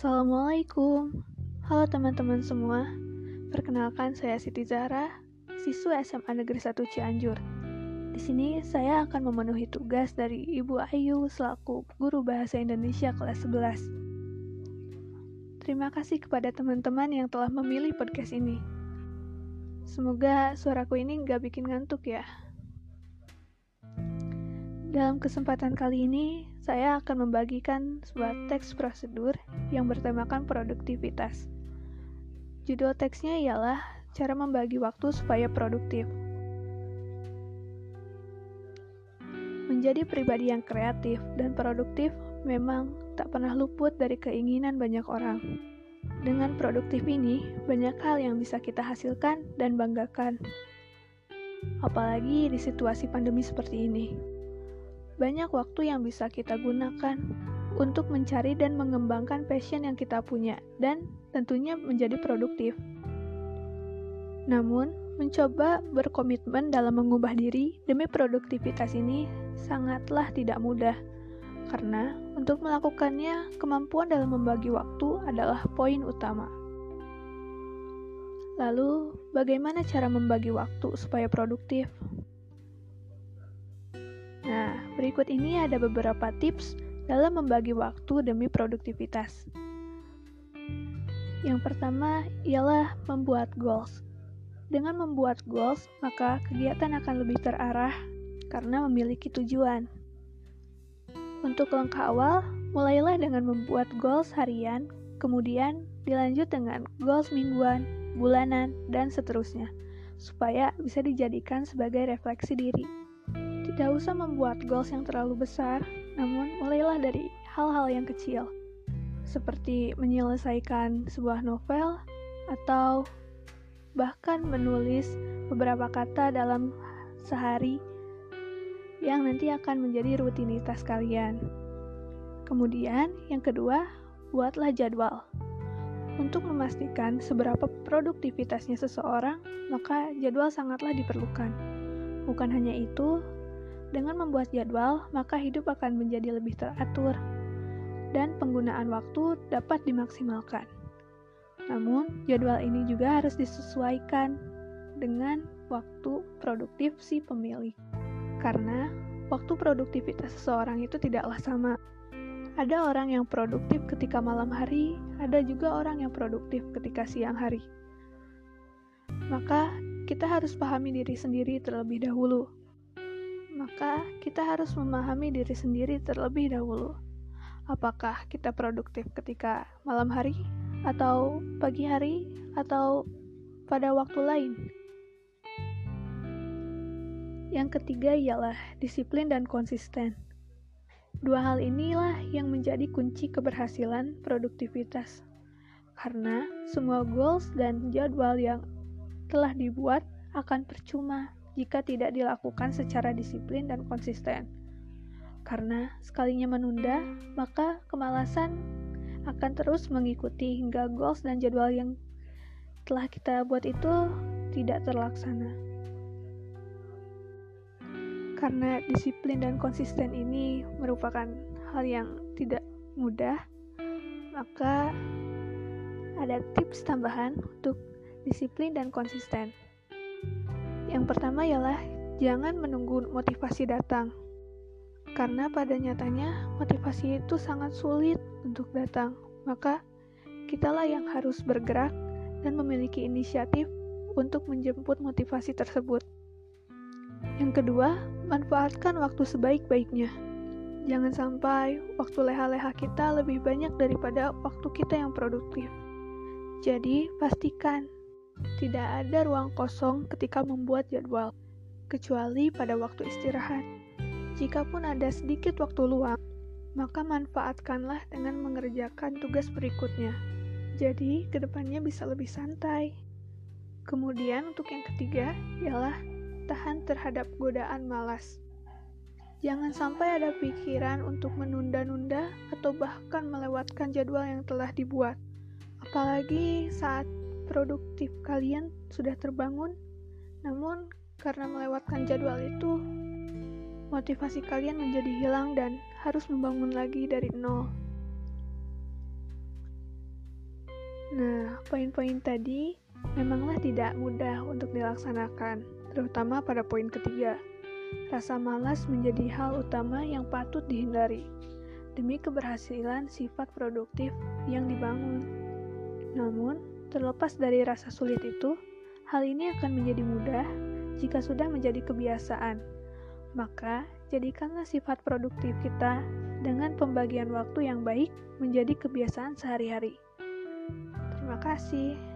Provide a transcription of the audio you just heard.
Assalamualaikum. Halo teman-teman semua. Perkenalkan saya Siti Zahra, siswa SMA Negeri 1 Cianjur. Di sini saya akan memenuhi tugas dari Ibu Ayu selaku guru bahasa Indonesia kelas 11. Terima kasih kepada teman-teman yang telah memilih podcast ini. Semoga suaraku ini nggak bikin ngantuk ya. Dalam kesempatan kali ini, saya akan membagikan sebuah teks prosedur yang bertemakan produktivitas. Judul teksnya ialah Cara Membagi Waktu Supaya Produktif. Menjadi pribadi yang kreatif dan produktif memang tak pernah luput dari keinginan banyak orang. Dengan produktif ini, banyak hal yang bisa kita hasilkan dan banggakan. Apalagi di situasi pandemi seperti ini banyak waktu yang bisa kita gunakan untuk mencari dan mengembangkan passion yang kita punya, dan tentunya menjadi produktif. Namun, mencoba berkomitmen dalam mengubah diri demi produktivitas ini sangatlah tidak mudah, karena untuk melakukannya, kemampuan dalam membagi waktu adalah poin utama. Lalu, bagaimana cara membagi waktu supaya produktif? Berikut ini ada beberapa tips dalam membagi waktu demi produktivitas. Yang pertama ialah membuat goals. Dengan membuat goals, maka kegiatan akan lebih terarah karena memiliki tujuan. Untuk langkah awal, mulailah dengan membuat goals harian, kemudian dilanjut dengan goals mingguan, bulanan, dan seterusnya, supaya bisa dijadikan sebagai refleksi diri. Tidak usah membuat goals yang terlalu besar, namun mulailah dari hal-hal yang kecil, seperti menyelesaikan sebuah novel atau bahkan menulis beberapa kata dalam sehari yang nanti akan menjadi rutinitas kalian. Kemudian, yang kedua, buatlah jadwal. Untuk memastikan seberapa produktivitasnya seseorang, maka jadwal sangatlah diperlukan. Bukan hanya itu, dengan membuat jadwal, maka hidup akan menjadi lebih teratur dan penggunaan waktu dapat dimaksimalkan. Namun, jadwal ini juga harus disesuaikan dengan waktu produktif si pemilik. Karena waktu produktivitas seseorang itu tidaklah sama. Ada orang yang produktif ketika malam hari, ada juga orang yang produktif ketika siang hari. Maka, kita harus pahami diri sendiri terlebih dahulu maka kita harus memahami diri sendiri terlebih dahulu. Apakah kita produktif ketika malam hari, atau pagi hari, atau pada waktu lain? Yang ketiga ialah disiplin dan konsisten. Dua hal inilah yang menjadi kunci keberhasilan produktivitas. Karena semua goals dan jadwal yang telah dibuat akan percuma jika tidak dilakukan secara disiplin dan konsisten. Karena sekalinya menunda, maka kemalasan akan terus mengikuti hingga goals dan jadwal yang telah kita buat itu tidak terlaksana. Karena disiplin dan konsisten ini merupakan hal yang tidak mudah, maka ada tips tambahan untuk disiplin dan konsisten. Yang pertama ialah jangan menunggu motivasi datang. Karena pada nyatanya motivasi itu sangat sulit untuk datang. Maka kitalah yang harus bergerak dan memiliki inisiatif untuk menjemput motivasi tersebut. Yang kedua, manfaatkan waktu sebaik-baiknya. Jangan sampai waktu leha-leha kita lebih banyak daripada waktu kita yang produktif. Jadi, pastikan tidak ada ruang kosong ketika membuat jadwal, kecuali pada waktu istirahat. Jikapun ada sedikit waktu luang, maka manfaatkanlah dengan mengerjakan tugas berikutnya. Jadi, ke depannya bisa lebih santai. Kemudian, untuk yang ketiga, ialah tahan terhadap godaan malas. Jangan sampai ada pikiran untuk menunda-nunda atau bahkan melewatkan jadwal yang telah dibuat. Apalagi saat produktif kalian sudah terbangun, namun karena melewatkan jadwal itu, motivasi kalian menjadi hilang dan harus membangun lagi dari nol. Nah, poin-poin tadi memanglah tidak mudah untuk dilaksanakan, terutama pada poin ketiga. Rasa malas menjadi hal utama yang patut dihindari demi keberhasilan sifat produktif yang dibangun. Namun, terlepas dari rasa sulit itu, hal ini akan menjadi mudah jika sudah menjadi kebiasaan. Maka, jadikanlah sifat produktif kita dengan pembagian waktu yang baik menjadi kebiasaan sehari-hari. Terima kasih.